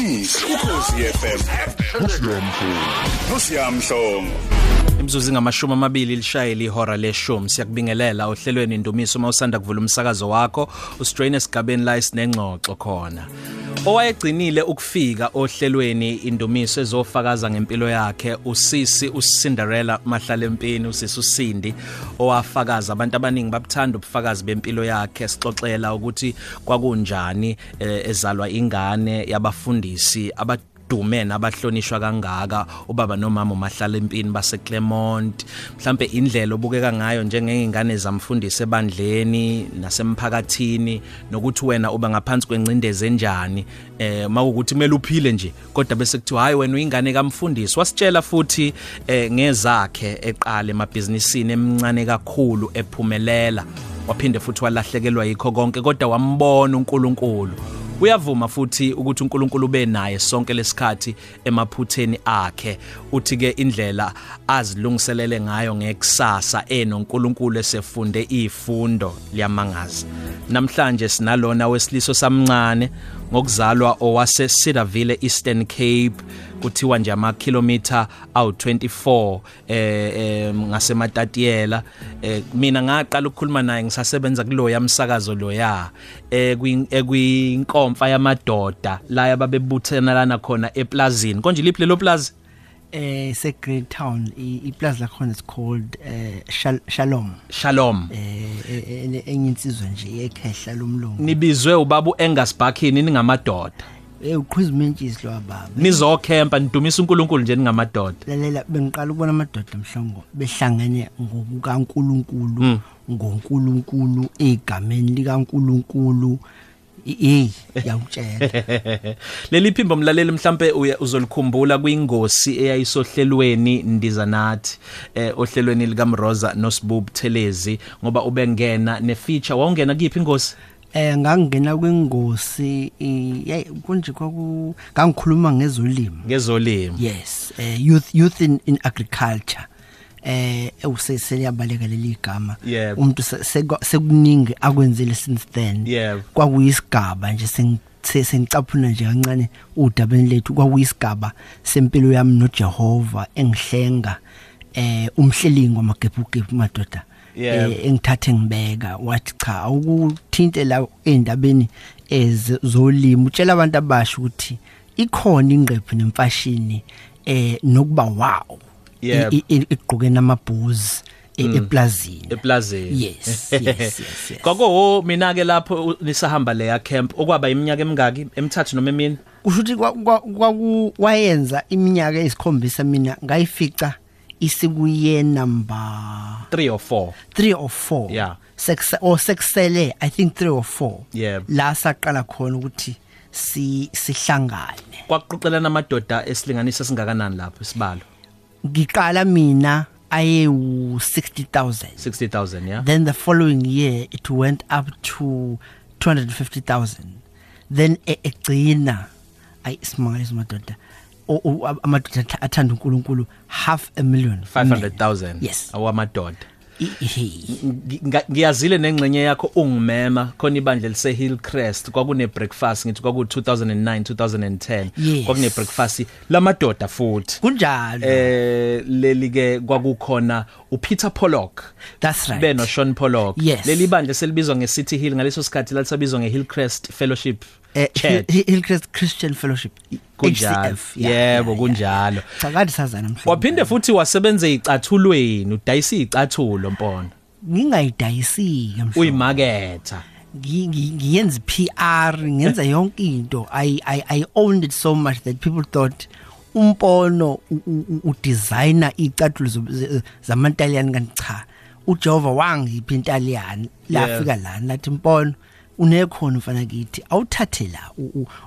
iqiniso ukhosi FM nosiyamhlongo Imzuzu ngamashumi amabili lishayile ihora leshumi. Siyakubingelela ohlelweni Indumiso mawusanda kuvula umsakazo wakho ustrain esigabeni la isinengxoxo khona. Owayegcinile ukufika ohlelweni Indumiso ezofakaza ngempilo yakhe usisi uCinderella Mahlalempini usisi uSindi owafakaza. Abantu abaningi babuthanda ubufakazi bempilo yakhe sixoxela ukuthi kwakunjani eh, ezalwa ingane yabafundisi aba abadume nabahlonishwa kangaka ubaba nomama umahlala empini base Clermont mhlambe indlela obukeka ngayo njengengane zamfundisi ebandleni nasemphakathini nokuthi wena uba ngaphansi kwencindeze enjani eh mawukuthi kumele uphile nje kodwa bese kuthiwa hayi wena uyingane kamfundisi. Wasitshela futhi eh ngezakhe eqale emabhizinisini emincane kakhulu ephumelela. Waphinde futhi walahlekelwa yikho konke kodwa wambona uNkulunkulu. Uyavuma futhi ukuthi uNkulunkulu benaye sonke lesikhathi emaphutheni akhe. Uthi ke indlela azilungiselele ngayo ngekusasa enoNkulunkulu esefunde izifundo liyamangaza namhlanje sinalona wesiliso samncane ngokuzalwa owase Cedarville Eastern Cape kuthiwa nje ama kilometer awu24 eh ngasematatiyela eh mina ngaqala ukukhuluma naye ngisasebenza kulo yamsakazo lo ya eh kwinkomfa yamadoda la yababebuthena lana khona eplazini. Konje liphi lelo plaza eh se Great Town iplaza lakhona is called eh Shalom. Shalom. Eh enyinsizwa nje ekhehla lomlungu nibizwe ubaba uAngus Bakhini ningamadoda. Eh uqhizimintshisi lo baba nizokhempa nidumisa uNkulunkulu nje ningamadoda lalela bengiqala ukubona amadoda mhlongo behlangene ngokukaNkulunkulu ngoNkulunkulu egameni likaNkulunkulu hey yawutshela. Leli phimbo mlaleli mhlambe uzolikhumbula kwingosi eyayisohlelweni ndiza nathi eh ohlelweni lika Mroza noSibub Thelezi ngoba ubengena nefeature. Wawungena kuyiphi ingosi? Eh ngangena kwingosi hey kunje kwaku ngangikhuluma ngezolimo. Ngezolimo. Yes eh youth youth in, in agriculture. Eh useseliyabaleka leli gama umuntu sekuningi akwenzile since then. Kwakuyisigaba nje sengicaphuna nje kancane udabeni lethu. Kwakuyisigaba sempilo yami noJehova engihlenga eh umhlelingo amagebhugebhu madoda. Eh engithathe ngibeka. Wathi cha ukuthinte la endabeni ezolimo utshela abantu abasha ukuthi ikhona ingqephu nemfashini eh nokuba wow. Igqoke namabhuzi eplazini. Eplazini. Yes yes yes kwako mina ke lapho nisahamba leya camp okwaba iminyaka emingaki emithathu noma emini kusho ukuthi kwaku wayenza iminyaka esikhombisa mina ngayifica isikuye number 3 or 4 3 or 4 yeah. Sex or sexele i think 3 or 4 yeah. La saqala khona ukuthi si sihlangane. Kwakuqoqelana amadoda esilinganisa singakanani lapho isibalo? Ngiqala mina aye u 60000 60000 yeah? Then the following year it went up to 250000 then egcina ay isimangaliso madoda amadoda athanda uNkulunkulu half a million. 500000 yes. Awamadoda ngiyazile nengxenye yakho ungimema khona ibandla lise Hillcrest kwakune breakfast ngithi kwaku 2009 2010 kwakune breakfast lamadoda futhi. Kunjalo. Eh leli ke kwakukhona uPeter Pollock. That's right. Beno Sean Pollock. Yes. leli bandla selibizwa ngeCity Hill ngaleso sikhathi lalisabizwa ngeHillcrest Fellowship. Eh, Church Hillcrest Christian Fellowship kunjalo. Yebo kunjalo. Cha kade sazana mhlawumbe waphinde futhi wasebenza icathulweni udayisa icathulo mpona. Ngingayidayisike mhlawumbe uyimaketha. Ngiyenza PR ngenza yonke into. I i i owned it so much that people thought umpono udesigner icathulo zamantaliyani kanti cha uJehova wangipha intaliyani lafika lana lathi mpono unekhono mfana kithi awuthathe la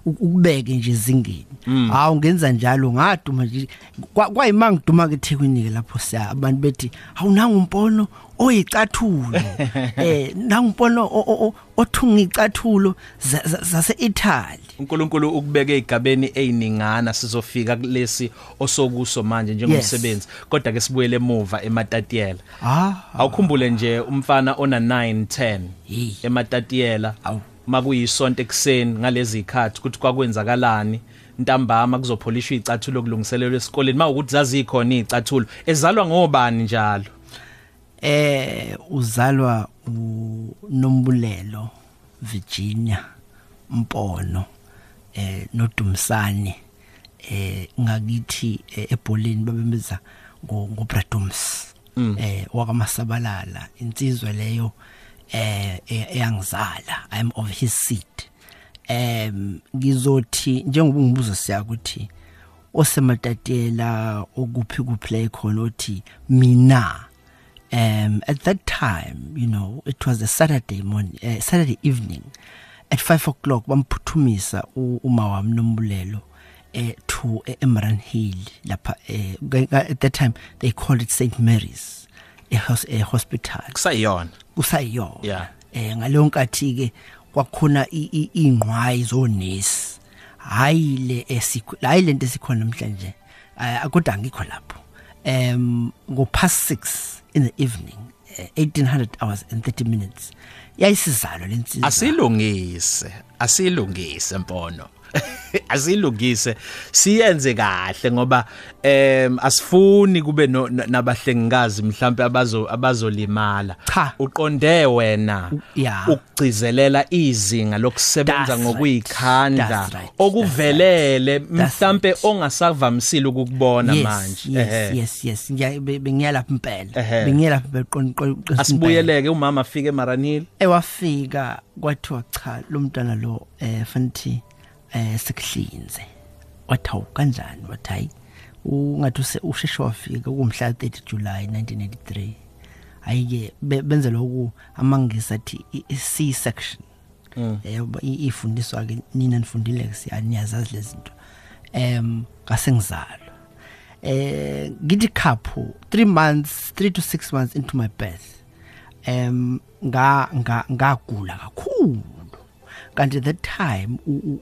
ukubeke nje ezingeni. Hawu ngenza njalo ngaduma nje kwayimanga ngiduma ke eThekwini ke lapho siya abantu bethi awunanga umpono oyicathulo. Eh nangumpono othunga icathulo zase Italy. uNkulunkulu ukubeke igabeni eziningana sizofika kulesi osokuso manje njengomsebenzi. Kodwa ke sibuyele emuva ematatiyela. Ah. Awukhumbule nje umfana ona 9 10 Hey. ematatiyela? Awu. makuyisonto ekseni ngalezi ikhathi ukuthi kwakwenzakalani? Ntambama kuzopholishwa icathulo kulungiselelwe esikoleni. Mawukuthi zazikhona icathulo ezalwa ngobani njalo? Eh uzalwa uNombulelo Virginia Mpono eh noDumsane eh ngakithi eh, ebholeni babemeza ngoBradums mm. eh wakamasabalala. Insizwe leyo eh eyangizala. I'm of his seed. Em ngizothi njengoba ngibuza siya ukuthi osematatela okuphi kuplay khona othi mina um at that time you know it was a saturday morning uh, saturday evening. At 5 o'clock bamphuthumisa uma wami nombulelo eh to Emran Hill lapha eh at that time they called it St Mary's a, a hospital. Kusayiyona. Kusayiyona. Yeah. Eh ngaleyo nkathi ke kwakhona ingqwayi zonesi. Hayi le esikho hayi lento esikhona namhlanje. Kodwa ngikho lapho. Um ngo past 6 in the evening 1800 hours and 30 minutes. Yayisizalo lensizwa asilungise asilungise mpono asilungise. Siyenze kahle ngoba em asifuni kube nabahlengikazi mhlawumbe abazo abazolimala. Uqonde wena ukugcizelela izinga lokusebenza ngokuyikhandla okuvelele mhlawumbe ongasavamisile ukukubona manje. yes yes yes. Bengiyalapha impela bengiyalapha beqonqo asibuyeleke umama afike eMaranhill ewafika kwathiwa cha lo mntwana lo eh fanti eh sikuhlinze wathawu kanjani? Wathayi ungathi usheshe wafika kumhla 30 July 1983 ayike benze lokhu amangisa athi C section eh ifundiswa ke nina nifundile ke siyaniyazazi lezi zinto. Em kasengizalwa eh ngithi khaphu 3 months 3 to 6 months into my birth. Em nga ngagula kakhulu. Kanti that time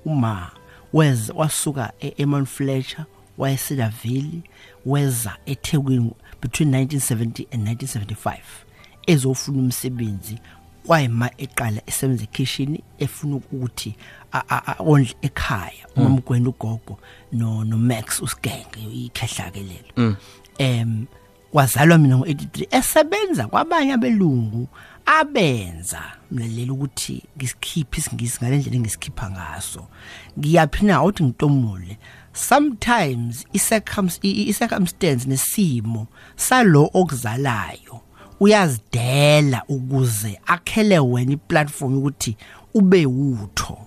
uma weza wasuka eMount Fletcher wayesidaville weza eThekwini between 1970 and 1975 ezofuna umsebenzi kwayima eqala esebenza ekitchen efuna ukuthi ondle ekhaya umamgwena ugogo no no Max usigenge ikhehla ke lelo. Em wazalwa mina ngo83 esebenza kwabanye abelungu abenza mlalela ukuthi ngisikhiphe isingisi ngalendlela engisikhipha ngaso. Ngiyaphi na? Uthi ngitomule. Sometimes i-circumstance nesimo salo okuzalayo uyazidela ukuze akhele wena iplatform ukuthi ube utho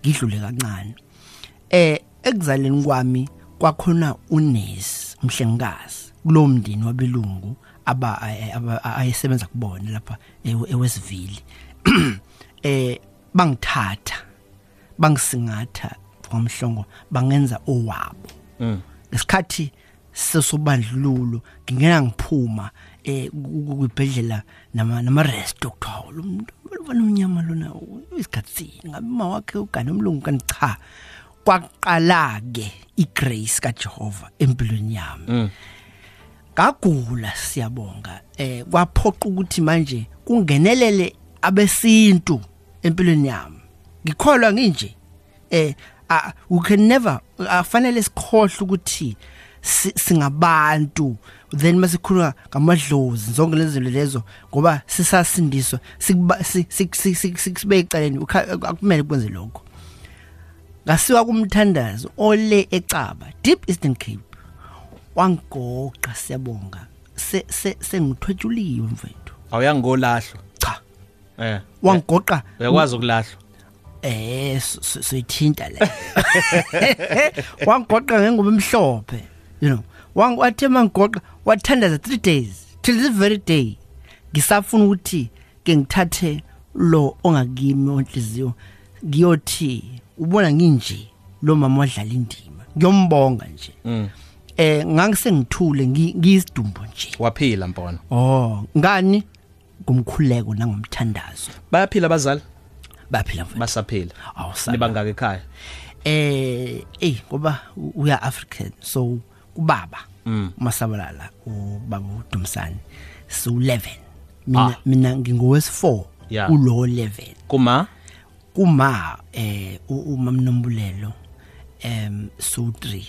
ngidlule kancane. Eh ekuzaleni kwami kwakhona unesi umhlengikazi kulo mndeni wabelungu. Aba ayesebenza kubona lapha eWestville. Eh bangithatha bangisingatha kwamhlongo bangenza owabo. Lesikhathi sesobandlululo ngingena ngiphuma eh kwibhedlela nama nama rest doctor lo muntu. Lona umnyama lona isikhatsini ngabe ma wakhe ugane umlungu kanti cha. Kwaqala ke igrace kaJehova empilweni yami. Ngagula siyabonga. Eh kwaphoqa ukuthi manje kungenelele abesintu empilweni yami. Ngikholwa nginje. Eh uh, we can never afanele sikhohle ukuthi singabantu. Then masikhuluma ngamadlozi zonke lezi zinto lezo ngoba sisasindiswa sikubeke ecaleni akumele kwenze lokho. Ngasiwa kumthandazo ole ecaba deep eastern cape. Wangigoqa siyabonga. Sengithwethuliwe mfethu. Awuyangolahlo cha. Eh. Wangigoqa uyakwazi ukulahlwa? Eh soyithinta le. Wangigoqa ngengubo emhlophe you know. Wangwathe mangigoqa wathandaza 3 days till this very day ngisafuna ukuthi ke ngithathe lo ongakimi onhliziyo ngiyothi ubona nginje lo mama wadlala indima. Ngiyombonga nje. Mm. Eh ngangisengithule ngiyisidumbu nje. Waphila mpona. Oh ngani? Ngumkhuleko nangomthandazo. Bayaphila abazali bayaphila mfowethu. Basaphila. Awusala nibangaka ekhaya? Eh eh ngoba uya African so kubaba. Mm. masabalala ubaba uDumsane. So 11 mina ah. mina ngingowes4 yeah. ulo 11 kuma? Kuma eh umamnombulelo em so 3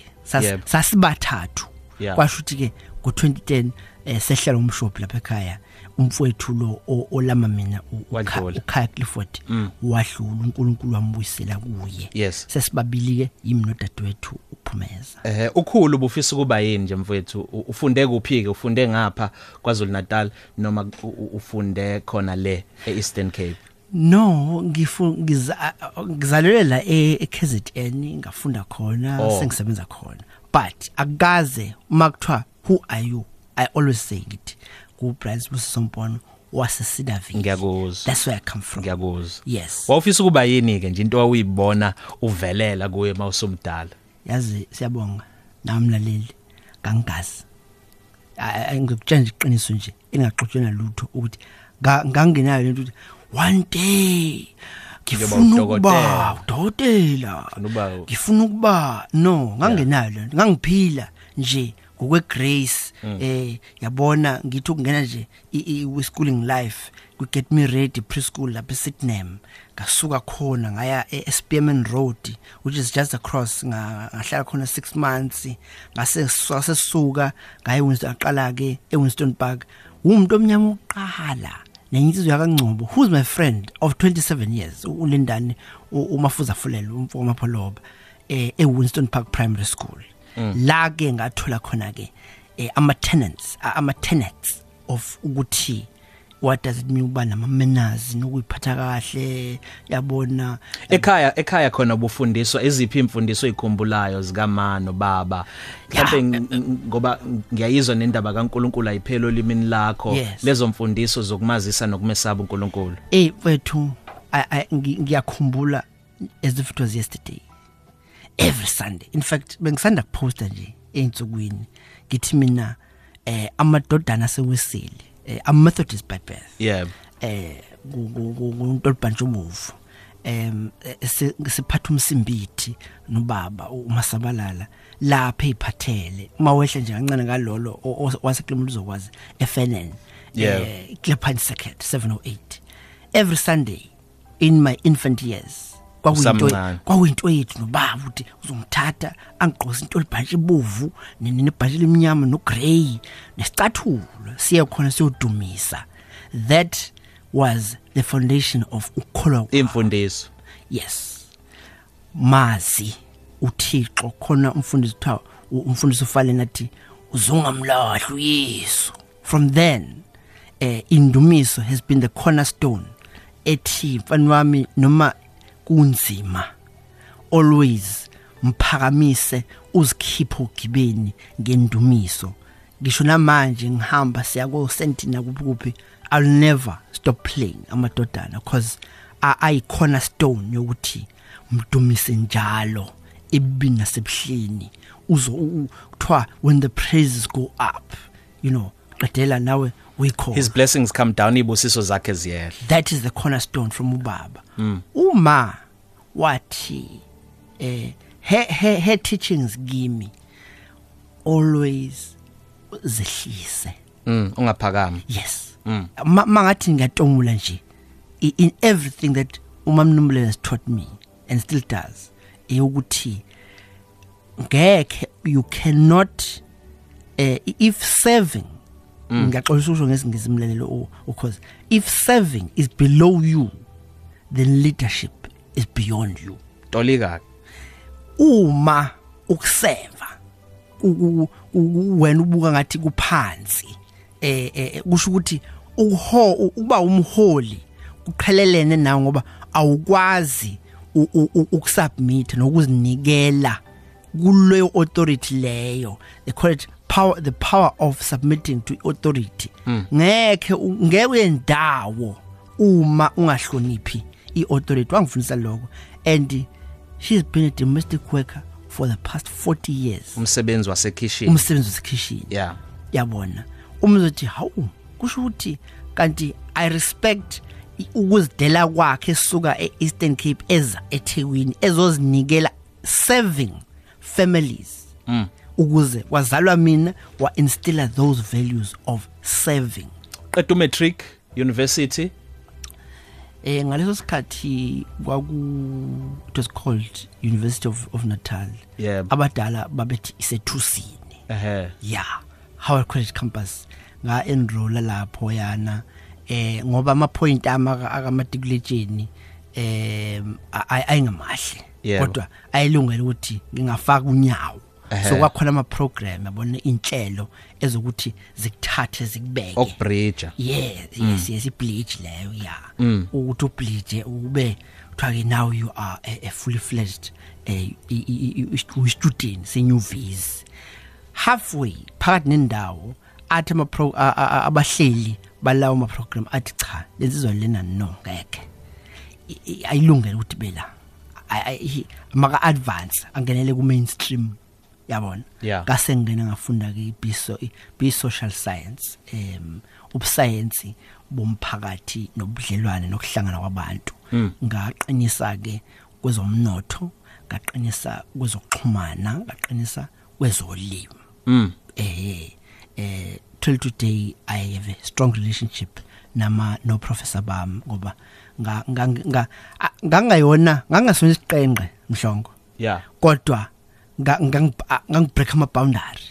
sasibathathu. Kwasho ukuthi ke ngo2010 eh sehlela umshophi lapha ekhaya umfowethu lo olama mina ukhaya Clifford mm. wahlula uNkulunkulu wambuyisela kuye. Sesibabili ke yimi nodadewethu uphumeza. Eh ukhulu bufisa kuba yini nje mfowethu? Ufunde kuphi ke ufunde ngapha kwaZulu Natal noma ufunde khona le eEastern Cape? No ngifuna ngizalelwe la eKZN ngafunda khona oh. sengisebenza khona. But akaze makuthiwa who are you? I always say it ku Brian Busisompono wase Sidaville ngiyakuzwa that's where i come from. Ngiyakuzwa yes. Wawufisa ukuba yini ke nje into awuyibona uvelela kuye mawusumdala yazi siyabonga. Namlaleli kangazi ngikutshela nje iqiniso nje engaxotshelwa lutho ukuthi ngangenayo lento ukuthi one day ngifuna ukuba udokotela ngifuna ukuba no ngangenayo ngangiphila nje ngokwe grace mm. eh yabona ngithi ukungena nje i schooling life ku get me ready preschool lapha eSydney ngasuka khona ngaya eSpearman Road which is just across ngahlala khona 6 months ngase sasuka ngaye Winston aqala ke eWinston Park. Umuntu omnyama oqala nenye insizwe yakangcobo who's my friend of 27 years ulindani umafuza fulelo umfowabo mapholoba eh eWinston Park Primary School. La ke ngathola khona ke eh, ama tenants ama tenants of ukuthi what does it mean uba nama manners nokuyiphatha kahle? Yabona? Ekhaya ekhaya khona ubufundiswa eziphi imfundiso ezikhumbulayo zikamano baba? Mhlawumbe ngoba ngiyayizwa nendaba kaNkuluNkulu ayiphelo limini lakho. Lezo mfundiso zokumazisa nokumesaba uNkulunkulu. Eh wethu ngiyakhumbula as if it was yesterday. Every sunday. In fact bengisanda kuposta nje einsukwini ngithi mina eh amadodana asewisile eh am methodist by birth. Yeah. Eh kuntolibhantshubovu em siphatha umsimbithi nobaba umasabalala lapha eziphathele uma wehla nje kancane ngalolo waseklimu uzokwazi eFNN eh Clepan Circuit 708 every sunday in my infant years kwakuyinto kwakuyinto yethu nobaba ukuthi uzongithatha angigqosa into libhantshi ibovu nebhantshi lemnyama no grey nesicathulo siye khona siyodumisa. That was the foundation of ukholwa imfundiso. Yes. Mazi uthixo khona umfundisi uthiwa umfundisi ufale nathi uzongamlahla uyesu. From then eh indumiso has been the cornerstone ethi mfana wami noma kunzima. Always mphakamise uzikhiphe ugibeni ngendumiso. Ngisho namanje ngihamba siya ko sentina kuphi I'll never stop playing amadodana because ayi cornerstone yokuthi mdumise njalo ebini nasebuhleni uzo kuthiwa when the praises go up you know qedela nawe uyikho his blessings come down ibusiso zakhe ziyehla that is the cornerstone from ubaba mm. uma wathi eh her, her, her teachings kimi always zehlise mm ungaphakama yes mm. mangathi ngiyatomula nje in everything that umamnumule has taught me and still does eyokuthi ngeke you cannot uh, if serving mm. Ngiyaxolisa usho ngesingisi imlelelo because if serving is below you then leadership is beyond you. Tolika uma ukuseva wena ubuka ngathi kuphansi eh, kusho ukuthi uho uba umholi kuqhelelene nawe ngoba awukwazi ukusubmit nokuzinikela kuleyo authority leyo. They call it power the power of submitting to authority. Hmm. ngeke ngeke uyendawo uma ungahloniphi iauthority. Wangifundisa lokho. And she's been a domestic worker for the past 40 years. Umsebenzi wasekitchen umsebenzi wasekitchen yeah. Yabona. Umzothi hawu kusho ukuthi kanti i respect ukuzidela kwakhe esuka eEastern Cape eza eThekwini ezozinikela serving families. Mm. Ukuze wazalwa mina wa instiller those values of serving. Qeda matric university? Eh ngaleso sikhathi kwaku it was called University of of Natal. Yeah. Abadala babethi isethusini. Ehe. Yeah. Howard College campus nga enroll lapho yana. Eh ngoba ama point ama akamatikuletsheni eh ayingamahle. Kodwa ayilungela ukuthi ngingafaka unyawo. So kwakhona ama program yabona inhlelo ezokuthi zikuthathe zikubeke. Okubridge yes yes yes ibleach leyo yeah ukuthi ubleach ube kuthiwa ke now you are a, a fully fledged eh student senyuvisi halfway phakathi nendawo athi ama pro abahleli balawo ama program athi cha lensizwa lena no ngeke. Ayilungele ukuthi bela maka advance angenele ku mainstream yabona? Kase ngena ngafunda ke biso bi social science em ubuscience bomphakathi nobudlelwane nokuhlangana kwabantu. Ngaqinisa ke kwezomnotho ngaqinisa kwezokuxhumana ngaqinisa kwezolimo. Eh eh till today i have a strong relationship nama no professor bam ngoba nga nga ngangayona ngangasona isiqenqe mhlongo. Yeah kodwa ngangibreak ama boundary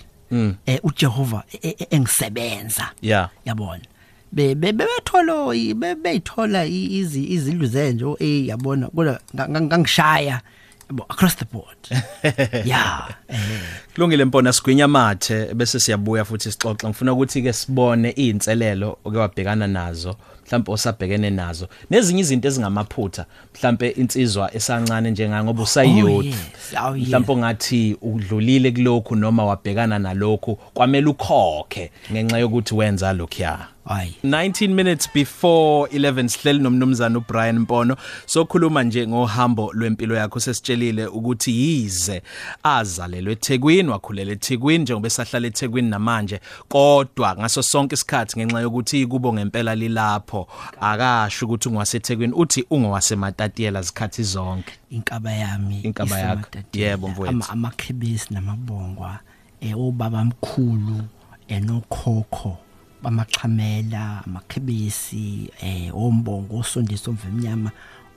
eh uJehova engisebenza. Yeah. Yabona? Be bebetholo bebeyithola izi izindlu zenje eh yabona? Kodwa ngangishaya across the board. Yeah. Kulungile mpona sigwinya mathe bese siyabuya futhi sixoxa ngifuna ukuthi ke sibone izinselelo oke wabhekana nazo mhlawumbe osabhekene nazo. Nezinye izinto ezingamaphutha mhlawumbe insizwa esancane njenga ngoba usayouth. mhlawumbe ongathi udlulile kulokhu noma wabhekana nalokhu kwamele ukhokhe ngenxa yokuthi wenza lokhu ya hayi 19 minutes before 11 sihleli nomnumzana uBrian Mpono sokhuluma nje ngohambo lwempilo yakho sesitshelile ukuthi yize azalelwe eThekwini wakhulela eThekwini njengoba esahlala eThekwini namanje kodwa ngaso sonke isikhathi ngenxa yokuthi kubo ngempela lilapho akasho ukuthi ungaseThekwini uthi ungowasematatiyela zikhathi zonke. Inkaba yami inkaba yakho. yebo mfowethu. Amakhebisi namabongwa eh obaba mkhulu enokhokho bamaxhamela amakhebisi eh ombongo osondiso mvemnyama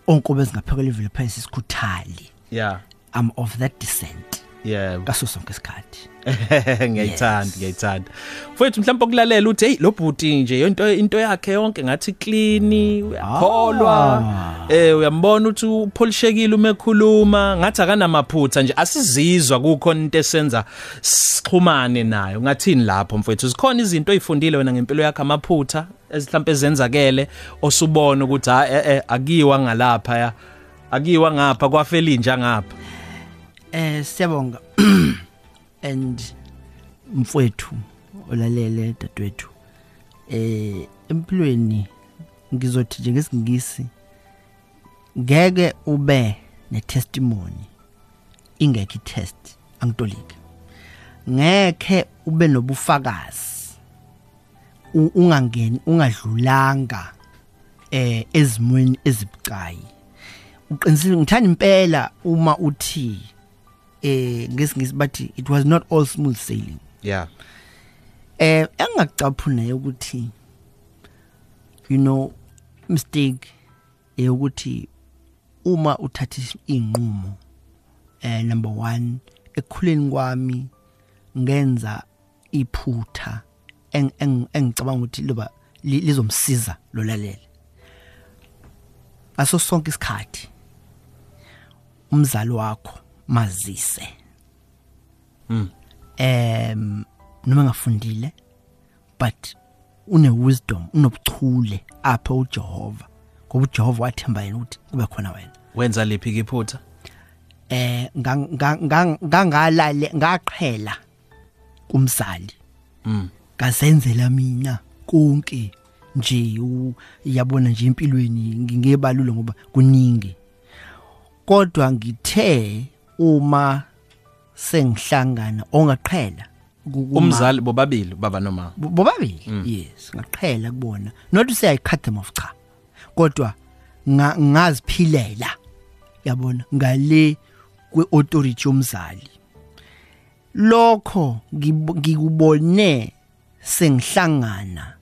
onkobe ezingaphekela ivile phakathi isikhuthali yeah. I'm of that descent. Yeah kaso sonke isikhathi. Ngiyayithanda ngiyayithanda. Mfowethu mhlawumbe okulalela uthi hey lo bhuti nje into into yakhe yonke ngathi clean uyakholwa. Eh uyambona ukuthi upholishekile uma ekhuluma ngathi akanamaphutha nje asizizwa kukhona into esenza sixhumane nayo. Ngathini lapho mfowethu? Zikhona izinto oyifundile wena ngempilo yakhe amaphutha ezihlampe ezenzakele osubona ukuthi ha eh, eh akiwa ngalapha akiwa ngapha kwafela inja ngapha. Eh siyabonga. And mfowethu olalele dadwethu eh empilweni ngizothi nje ngesingisi ngeke ube netestimony ingekho itest angitolike ngeke ube nobufakazi ungangeni ungadlulanga eh ezimweni ezibucayi. Uqinisile ngithanda impela uma uthi eh ngesingisi bathi it was not all smooth sailing. Yeah. Eh engacaphuna ukuthi you know mistake eyokuthi uma uthatha inqumo eh number 1 ekukhuleni kwami ngenza iphutha engicabanga ukuthi loba lizomsiza lolalele aso sonke isikhathi umzali wakho mazise. Mm em noma ngafundile but une wisdom unobuchule apha uJehova ngoba uJehova wathemba yena ukuthi kube khona wena. Wenza lephi iphutha? Eh ngangalale ngaqhela kumzali. Mm ngazenzela mina konke nje uyabona nje empilweni ngingebalulo ngoba kuningi. Kodwa ngithe uma sengihlangana ongaqhela umzali bobabili baba noma? Bobabili yes ngaqhela kubona. Not say i cut them off cha. Kodwa ngaziphilela yabona ngale kweauthority yomzali. Lokho ngikubone sengihlangana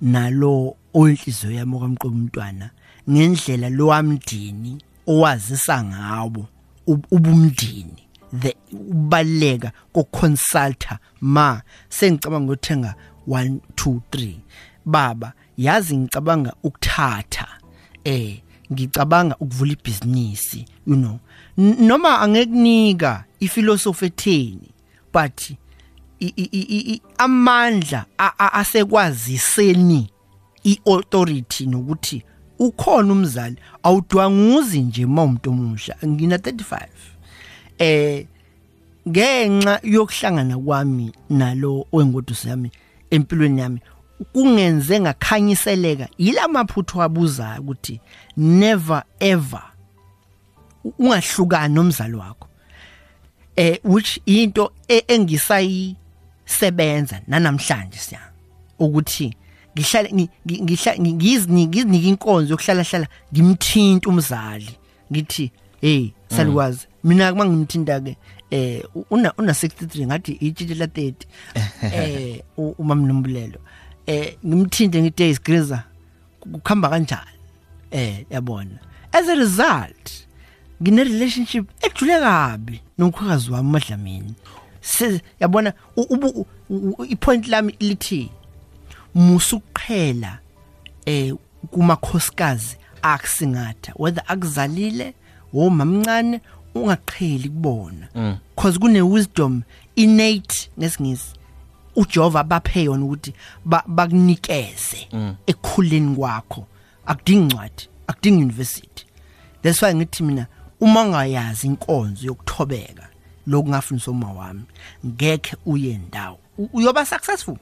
nalo oyinhliziyo yami okamqobo umntwana ngendlela lowamdini owazisa ngawo ubumdini the ubaleka koconsulta ma sengicabanga ukuthenga 1 2 3 baba yazi ngicabanga ukuthatha eh ngicabanga ukuvula ibhizinisi you know. Noma angekunika ifilosofi etheni but amandla asekwaziseni iauthority nokuthi ukhona umzali awudwanguzi nje mawumuntu omusha ngina 35 eh ngenxa yokuhlangana kwami nalo wengoduso yami empilweni yami kungenze ngakhanyiseleka yilamaphutho abuzayo ukuthi never ever ungahlukani nomzali wakho. Eh which into e, engisayisebenza nanamhlanje siya ukuthi ngihlala ngihlala ngiziniki inkonzo yokuhlala hlala ngimthinta umzali. Ngithi hey salukwazi mina kuma ngimthinta ke eh una una 63 ngathi itshithe la 30 eh umamnombulelo eh ngimthinte ngithi hey Sgriza kukhamba kanjani? Eh yabona. As a result ngine relationship ejule kabi nomkhwekazi wami madlamini yabona ipoint lami lithi musuqhela eh kumakhosikazi akusingatha whether akuzalile womamncane ungaqheli kubona. Because kune wisdom innate ngesingisi uJehova baphe yona ukuthi bakunikeze ekukhuleni kwakho. Akudingi incwadi akudingi university. That's why ngithi mina uma ungayazi inkonzo yokuthobeka lokungafundisa uma wami ngeke uye ndawo. Uyoba successful.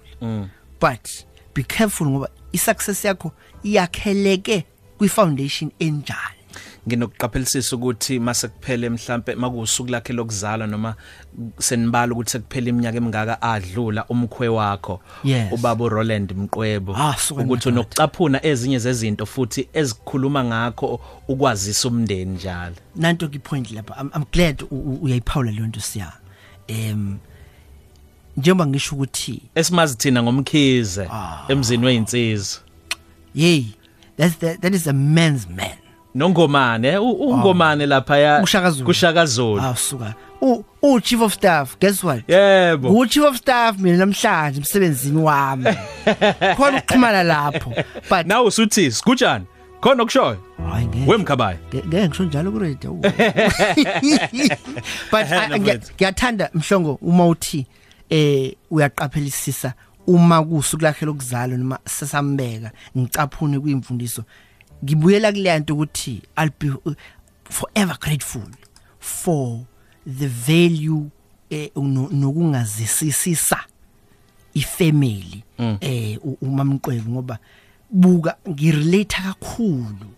But be careful ngoba isuccess yakho iyakheleke kwi foundation enjani nginokuqaphelisisa ukuthi mase kuphele mhlambe makusuku lakhe lokuzalwa noma senibala ukuthi sekuphele iminyaka emingaka adlula umkhwe wakho yes. ubaba uRoland Mqwebo. Ah, ukuthi unokucaphuna ezinye zezinto futhi ezikhuluma ngakho ukwazisa umndeni njalo. Nanto ki point lapha I'm, I'm glad uyayiphawula leyo nto siya. Em njengoba ngisho ukuthi esimazi thina ngomkhize ah. emzini weinsizwa yey that's the, that is a man's man. Nongomane ungomane lapha ya kushakazulu. Kushakazulu awusuka u u chief of staff guess what? Yebo. U chief of staff mina namhlanje emsebenzini wami. Khona ukuxhumana lapho but now usuthi sikujani khona okushoyo hayi ngeke. Wemkhabayi ngeke ngisho njalo ku radio but ngiyathanda mhlongo uma uthi eh uyaqaphelisisa uma kusuku lakhe lokuzalwa noma sesambeka ngicaphune kuyimfundiso. Ngibuyela kulento ukuthi I'll be uh, forever grateful for the value eh nokungazisisisa ifamily mm. eh umamqwebu ngoba buka ngirelate kakhulu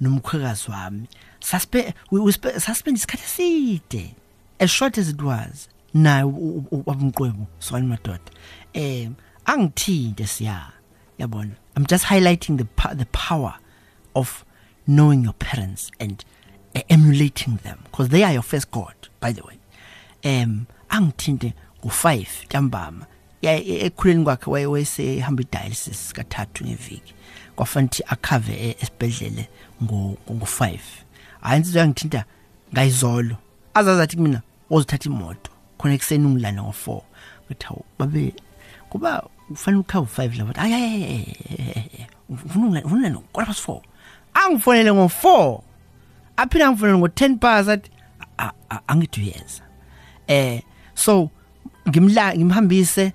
nomkhwekazi wami. Saspe we suspend isikhathi eside as short as it was. Naye ubamqwebu sokani madoda. Eh angithinte siya yabona? I'm just highlighting the the power of knowing your parents and uh, emulating them because they are your first god by the way. Um angithinte ngo5 ntambama. Ekhuleni kwakhe wayesehamba idialysis kathathu ngeviki. Kwafanele akhave e, esibedlele ngo ngo5 hayi insizwe yangithinta ngayizolo. Azazathi kumina uzothatha imoto. Khona ekseni ungilana ngo4 kuthi babe kuba kufanele ukhave 5 lapha hayi hayi ufuna ufuna no quarter past 4 angifonele ngo4 aphina angifonele ngo10 past athi angithi uyeza eh so ngimla ngimhambise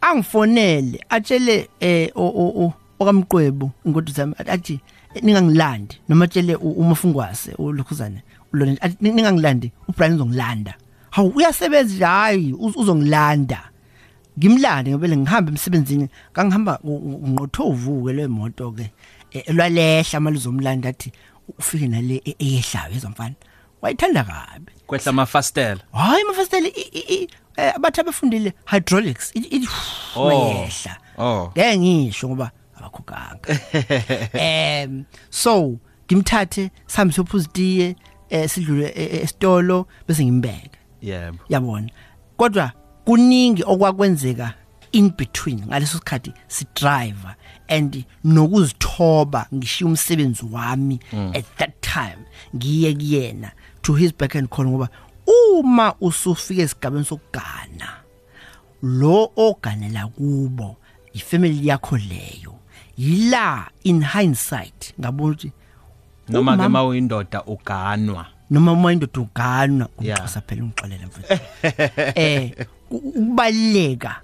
angifonele atshele eh o okamqwebu inkodu zami athi ningangilandi noma tshele umafungwase ulukhuzane ulona ningangilandi uBrian uzongilanda. Hawu uyasebenza hayi uzongilanda. Ngimlande ngobele ngihamba emsebenzini kangihamba nqothovuke lemoto ke elwalehla maluzomlanda athi ufike nale e, eyehlayo ezomfana wayithanda kabi. Kwehla amafastela. Hayi amafastela abathi abafundile hydraulics ithi wehla oh. Ngeke ngisho ngoba abakhukanga. Em so ngimthathe sami sophuzitiye eh sidlule esitolo bese ngimbeka yebo. Yabona. Kodwa kuningi okwakwenzeka in between ngaleso sikhathi si driver and nokuzithoba ngishiya umsebenzi wami mm. at that time. Ngiye kuyena to his back and call ngoba uma usufika esigabeni sokugana lo oganela kubo ifamily yakho leyo yila in hindsight ngabona noma ke mawuyindoda uganwa. Noma uma indoda uganwa umxhosa phela ungixolela mfethu. Eh ukubaleka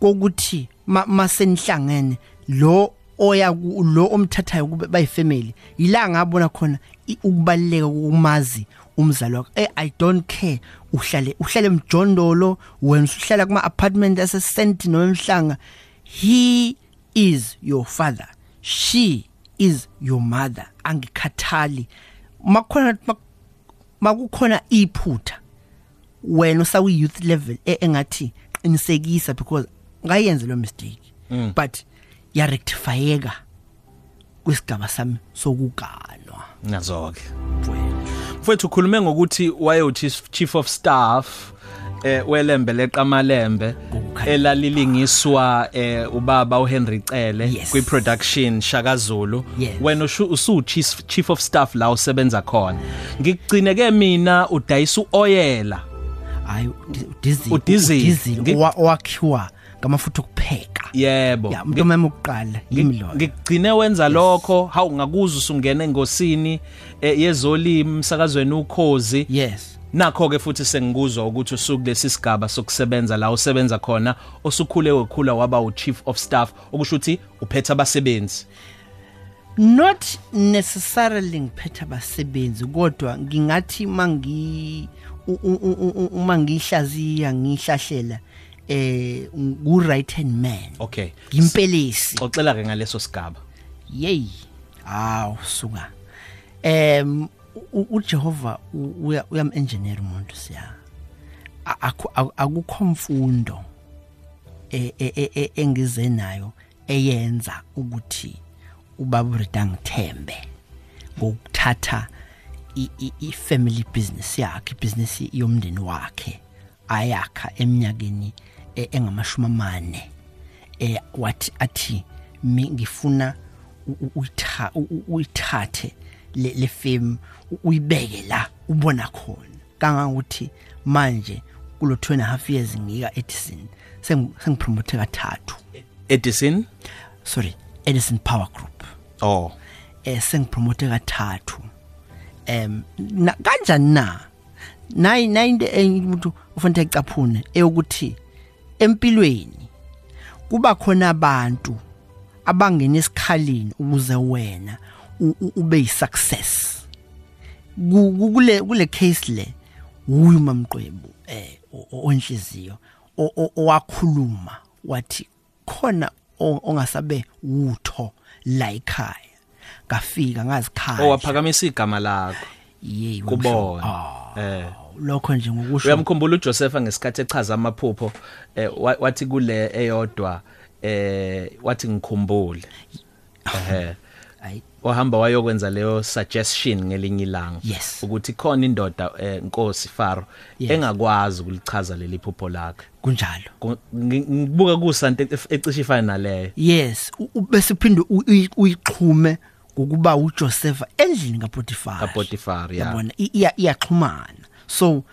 kokuthi masenihlangene lo oya lo omthathayo kube bayifamily yila ngabona khona ukubaleka ukumazi umzali wakho eh i don't care uhlale uhlale emjondolo wena uhlala kuma apartment ase St nomhlanga he is your father she is your mother. Angikhathali. Makhona makukhona iphutha wena usawi youth level e, engathi qinisekisa because ngayenze lo mistake mm. but ya rectifyeka kwisigaba sami sokuganwa nazo ke mfowethu ukhulume ngokuthi wayothi chief of staff eh welembe leqamalembe elalilingiswa eh ubaba uHenry Cele yes. kwi production Shaka Zulu yes. wena usu chief, chief of staff la usebenza khona. Ngigcine ke mina udayisa uoyela. Hayi udizili udizili. owakhiwa ngamafutha okupheka. Yebo. Ya umuntu mama ukuqala yimi lo ngigcine wenza lokho. Hawu ngakuza usungena engosini eh, yezolimi umsakazweni ukhozi. Yes. Nakho ke futhi sengikuzwa ukuthi usuku lesi sigaba sokusebenza la usebenza khona osukhule wekhula waba u chief of staff okusho ukuthi uphethe abasebenzi. Not necessarily ngiphethe abasebenzi kodwa ngingathi mangi uma ngihlaziya ngihlahlela eh ngu right hand man. Okay. Ngimpelisi. Xoxela ke ngaleso sigaba. Yey hawu suka. Em uJehova uyam engineer umuntu siya. Akukho mfundo e, e, e, engize nayo eyenza ukuthi ubaba Rita ngithembe ngokuthatha i family business yakhe business yomndeni wakhe ayakha eminyakeni engamashumi amane. Eh wathi athi ngifuna uyithathe le film uyibeke la ubona khona. Kangangokuthi manje kulo 2 and a half years ngika Edison sengipromote kathathu. Edison? Sorry Edison Power Group. Oh. Eh sengipromote kathathu. Em kanjani na? Nayi nayinte umuntu ufanele ecaphune eyokuthi empilweni kuba khona abantu abangena esikhaleni ukuze wena ube yisuccess. Kule kule case le uyu mamqwebu eh onhliziyo owakhuluma wathi khona ongasabe utho la ekhaya ngafika ngazikhaya. Owaphakamisa igama lakho. Yey kubona. Ah, eh. lokho nje ngokusho. Uyamkhumbula uJosepha ngesikhathi echaza amaphupho eh wathi kule eyodwa eh wathi ngikhumbule. Ehe. Wahamba wayokwenza leyo suggestion ngelinye ilanga. Yes. ukuthi khona indoda eh, Nkosi Faro yes. engakwazi ukulichaza leli phupho lakhe. Kunjalo. Ngibuka kusanti ecishe ifana naleyo. Yes bese phinde uyixhume ukuba uJoseph endlini kaPotifar kaPotifar yabona iyaxhumana. So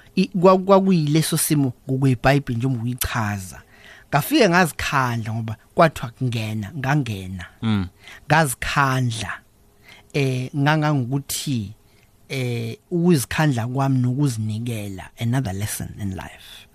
kwakuyileso simo ngokweBhayibheli njengoba uyichaza. Ngafike ngazikhandla ngoba kwathiwa kungena ngangena. Mm. ngazikhandla. Eh ngangangukuthi eh ukuzikhandla kwami nokuzinikela another lesson in life.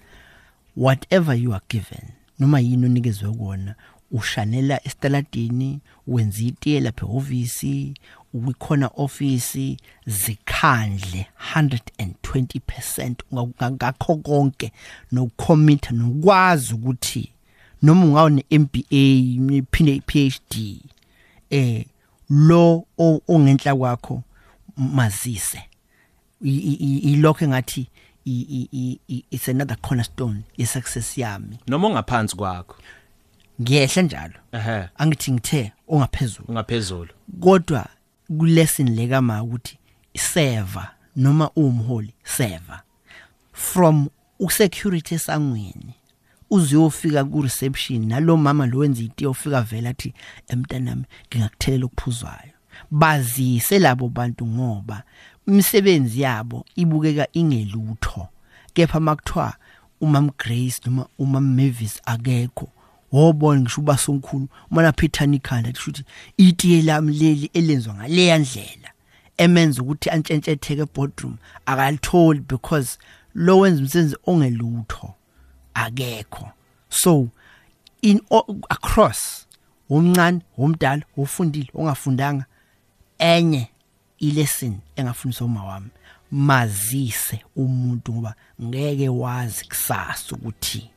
Whatever you are given noma yini onikezwe kona ushanela esitaladini wenza itiye lapha ehhovisi uyikhona office zikhandle 120% ngakho konke nokucommit nokwazi ukuthi noma ungawo neMBA iphinde iPhD eh lo ongenhla kwakho mazise. Ilokho engathi it's another cornerstone ye success yami. Noma ongaphansi kwakho? Ngiyehla njalo. Ehe. Angithi ngithe ongaphezulu. Ungaphezulu kodwa kulesson lekama ukuthi server noma umholi server from usecurity esangweni uzuyofika ku reception nalo mama lo wenza iti ofika vela athi emntanami ngingakuthelela okuphuzwayo. Bazise labo bantu ngoba imisebenzi yabo ibukeka ingelutho. Kepha makuthiwa umam Grace noma umam Mavis akekho wobona ngisho ubasomkhulu umana Peter Nikhanda kusho ukuthi itiye lami leli elenzwa ngaleya ndlela emenza ukuthi antshentshetheke boardroom akalitholi because lo wenza umsebenzi ongelutho. Akekho. So in across umncane umdala ufundile ongafundanga enye ilesson engafundiswa uma wami mazise umuntu ngoba ngeke wazi kusasa ukuthi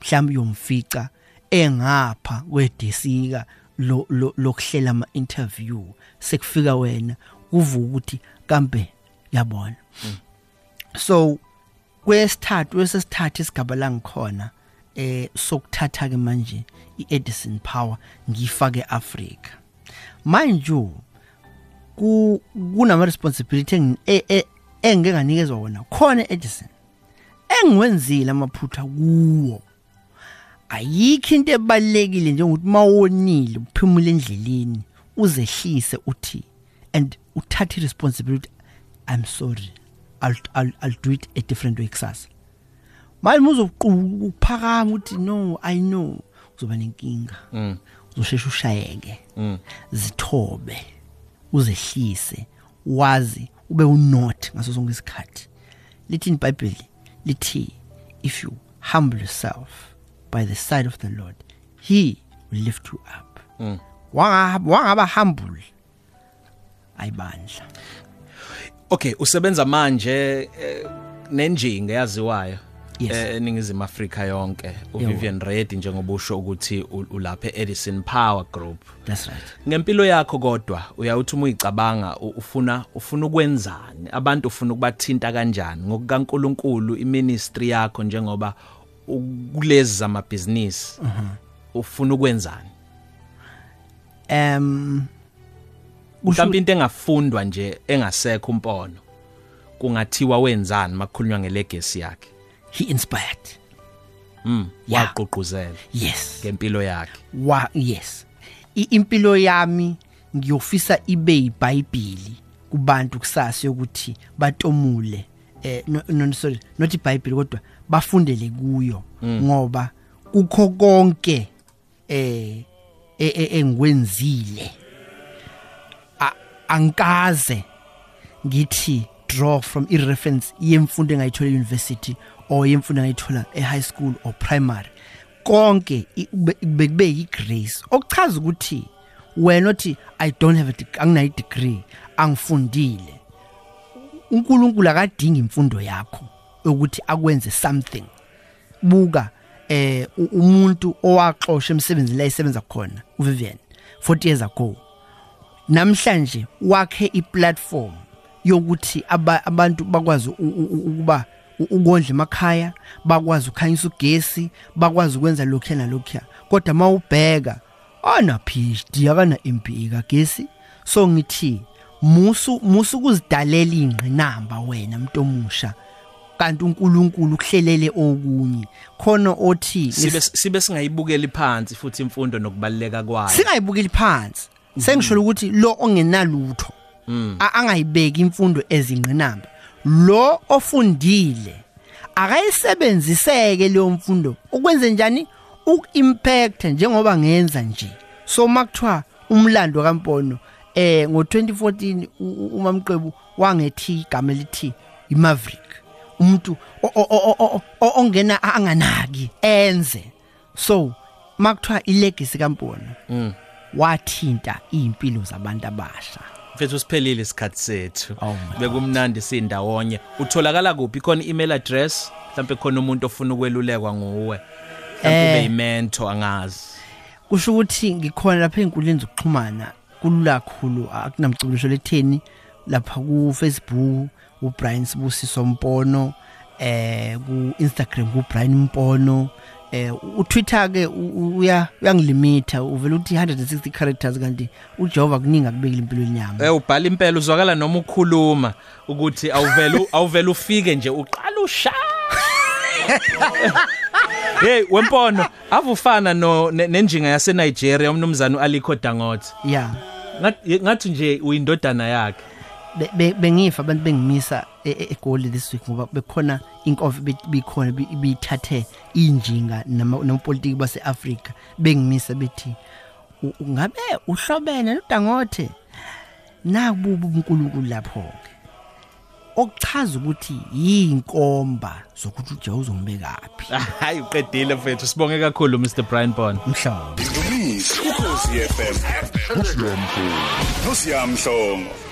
mhlawumbe uyomfica engapha kwedesika lo lokuhlela ama interview sekufika wena kuvuka ukuthi kambe yabona. So kwesithathu wesesithathu isigaba la ngikhona eh sokuthatha ke manje iEdison Power ngifake eAfrica manje ku kunama responsibility e, e, engeke nganikezwa wona khona Edison engiwenzile amaphutha kuwo. Ayikho into ebalekile njengokuthi mawonile uphumule endleleni uzehlise uthi and uthathe responsibility i'm sorry. I'll, I'll I'll do it a different way kusasa. Manje muzokuphakama uthi no i know. Uzoba nenkinga. Mm. uzoshesha ushayeke. Mm. zithobe. Uzehlise. Wazi ube unot ngaso sonke isikhathi. Lithi iBhayibheli lithi if you humble yourself by the side of the Lord he will lift you up. Mm. wangaba wangaba humble. Ayibandla okay usebenza manje eh, nenjinga yaziwayo eningizimu Afrika yonke uVivian Red njengoba usho ukuthi ulapha eEdison Power Group. That's right. Ngempilo yakho kodwa uyawuthi uma uyicabanga ufuna ufuna ukwenzani? Abantu ufuna ukubathinta kanjani? ngokukaNkuluNkulu iministry yakho njengoba kulezi zama business ufuna ukwenzani? Um mhlawumbe into engafundwa nje engasekho umpono kungathiwa wenzani makukhulunywa ngelegacy yakhe? He inspired. Mm waqoquzela yes. ngempilo yakhe. Wa yes. Impilo yami ngiyofisa ibe iBhayibheli kubantu kusasa ukuthi batomule eh no, no sorry not iBhayibheli kodwa bafundele kuyo mm. ngoba kukho konke eh engikwenzile angikaze ngithi draw from i-reference yemfundo engayithola e-university or yemfundo engayithola e-high school or primary. Konke bekube yi-grace. Okuchaza ukuthi wena othi i don't have a anginayo degree angifundile. uNkulunkulu akadingi imfundo yakho ukuthi akwenze something. Buka eh umuntu owaxoshwa emsebenzini la isebenza khona uVivian 40 years ago. Namhlanje wakhe iplatform yokuthi abantu bakwazi ukuba ukondla emakhaya bakwazi ukhanyisa ugesi bakwazi ukwenza lokhu nalokhu kodwa mawubheka ana PhD akana MBA kagesi. So ngithi musu musu kuzidalela ingqinamba wena umuntu omusha. Kanti uNkulunkulu kuhlelele okunye. Khona othi sibe sibe singayibukeli phansi futhi imfundo nokubaleka kwayo. Singayibukeli phansi. Sengisholo ukuthi lo ongenalutho mm. angayibeki imfundo ezingqinamba. Lo ofundile akayisebenziseke leyo mfundo. Ukwenze njani? Ukimpact njengoba ngenza nje. So makuthiwa umlando kaMpono eh ngo2014 umamqebu wangethi igama lithi iMaverick umuntu ongena anganaki enze. So makuthiwa ilegacy kaMpono mm. Wathinta impilo zabantu abasha. Mfethu siphelile isikhathi sethu. Oh bekumnandi sindawonye. Utholakala kuphi? Khona email address? Mhlawumbe khona umuntu ofuna ukwelulekwa nguwe. Mhlawumbe ube yimentor angazi. Kusho ukuthi ngikhona lapha einkundleni zokuxhumana. Kulula kakhulu akunamcubulisho letheni. Lapha ku Facebook uBrian Sibusiso Mpono eh ku Instagram ku Brian Mpono. Eh uTwitter ke uya uyangilimitha uvela uthi 160 characters kanti uJehova kuningi akubekile impilo yenyama eh ubhala impela uzwakala noma ukhuluma ukuthi awuvela awuvela ufike nje uqala usha. Hey wempono avufana no nenjinga yase Nigeria umnumzana uAliko Dangote. Yeah ngathi nje uyindodana yakhe. Bengifa abantu bengimisa e, e, egoli this week ngoba bekhona inkofi bikhona bithathe injinga nopolitiki baseAfrika bengimisa bethi ungabe uhlobene noDangote nakububu uNkulunkulu lapho ke okuchaza ukuthi yinkomba zokuthi uje uzombekaphi hayi uqedile mfethu sibonge kakhulu Mr Brian Bond mhlawumbe. Indumiso ukhosi FM nosiyamhlongo